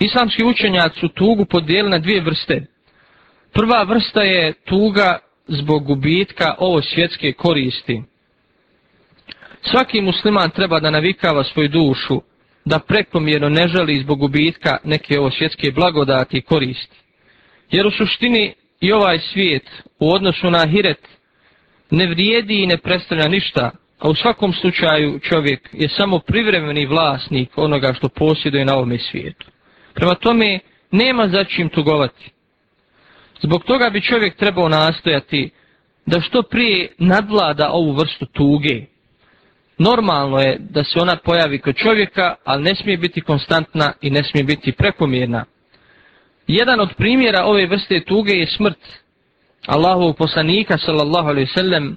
Islamski učenjaci su tugu podijeli na dvije vrste. Prva vrsta je tuga zbog gubitka ovo svjetske koristi. Svaki musliman treba da navikava svoju dušu da prekomjerno ne želi zbog gubitka neke ovo svjetske blagodati i koristi. Jer u suštini i ovaj svijet u odnosu na hiret ne vrijedi i ne predstavlja ništa, a u svakom slučaju čovjek je samo privremeni vlasnik onoga što posjeduje na ovome svijetu. Prema tome, nema za čim tugovati. Zbog toga bi čovjek trebao nastojati da što prije nadvlada ovu vrstu tuge. Normalno je da se ona pojavi kod čovjeka, ali ne smije biti konstantna i ne smije biti prekomjerna. Jedan od primjera ove vrste tuge je smrt Allahovog poslanika sallallahu alaihi sallam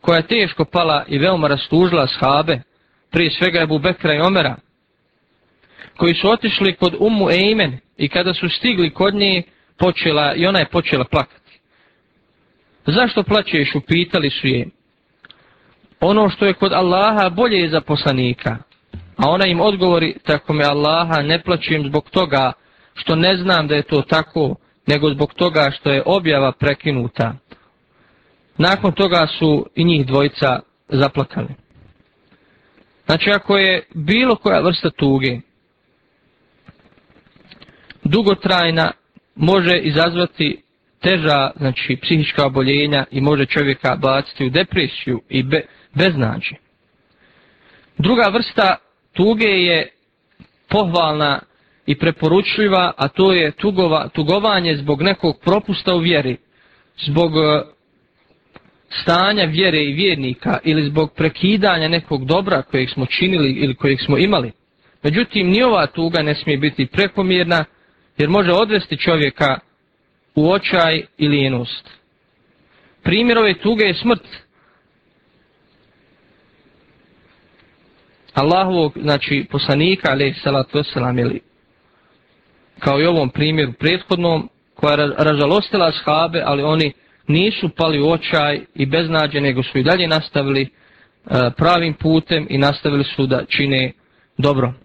koja je teško pala i veoma rastužila shabe, prije svega Ebu Bekra i Omera, koji su otišli kod Ummu Eimen i kada su stigli kod nje, počela, i ona je počela plakati. Zašto plaćeš, upitali su je. Ono što je kod Allaha bolje je za poslanika. A ona im odgovori, tako me Allaha ne plaćujem zbog toga što ne znam da je to tako, nego zbog toga što je objava prekinuta. Nakon toga su i njih dvojica zaplakali. Znači, ako je bilo koja vrsta tuge dugotrajna, može izazvati teža, znači, psihička oboljenja i može čovjeka baciti u depresiju i be, beznađe. Druga vrsta tuge je pohvalna i preporučljiva, a to je tugova, tugovanje zbog nekog propusta u vjeri, zbog e, stanja vjere i vjernika ili zbog prekidanja nekog dobra kojeg smo činili ili kojeg smo imali. Međutim, ni ova tuga ne smije biti prekomjerna jer može odvesti čovjeka u očaj i lijenost. Primjer ove tuge je smrt. Allahovog, znači poslanika, ali salatu wasalam, ili kao i ovom primjeru prethodnom, koja je ražalostila shabe, ali oni nisu pali u očaj i beznađe, nego su i dalje nastavili eh, pravim putem i nastavili su da čine dobro.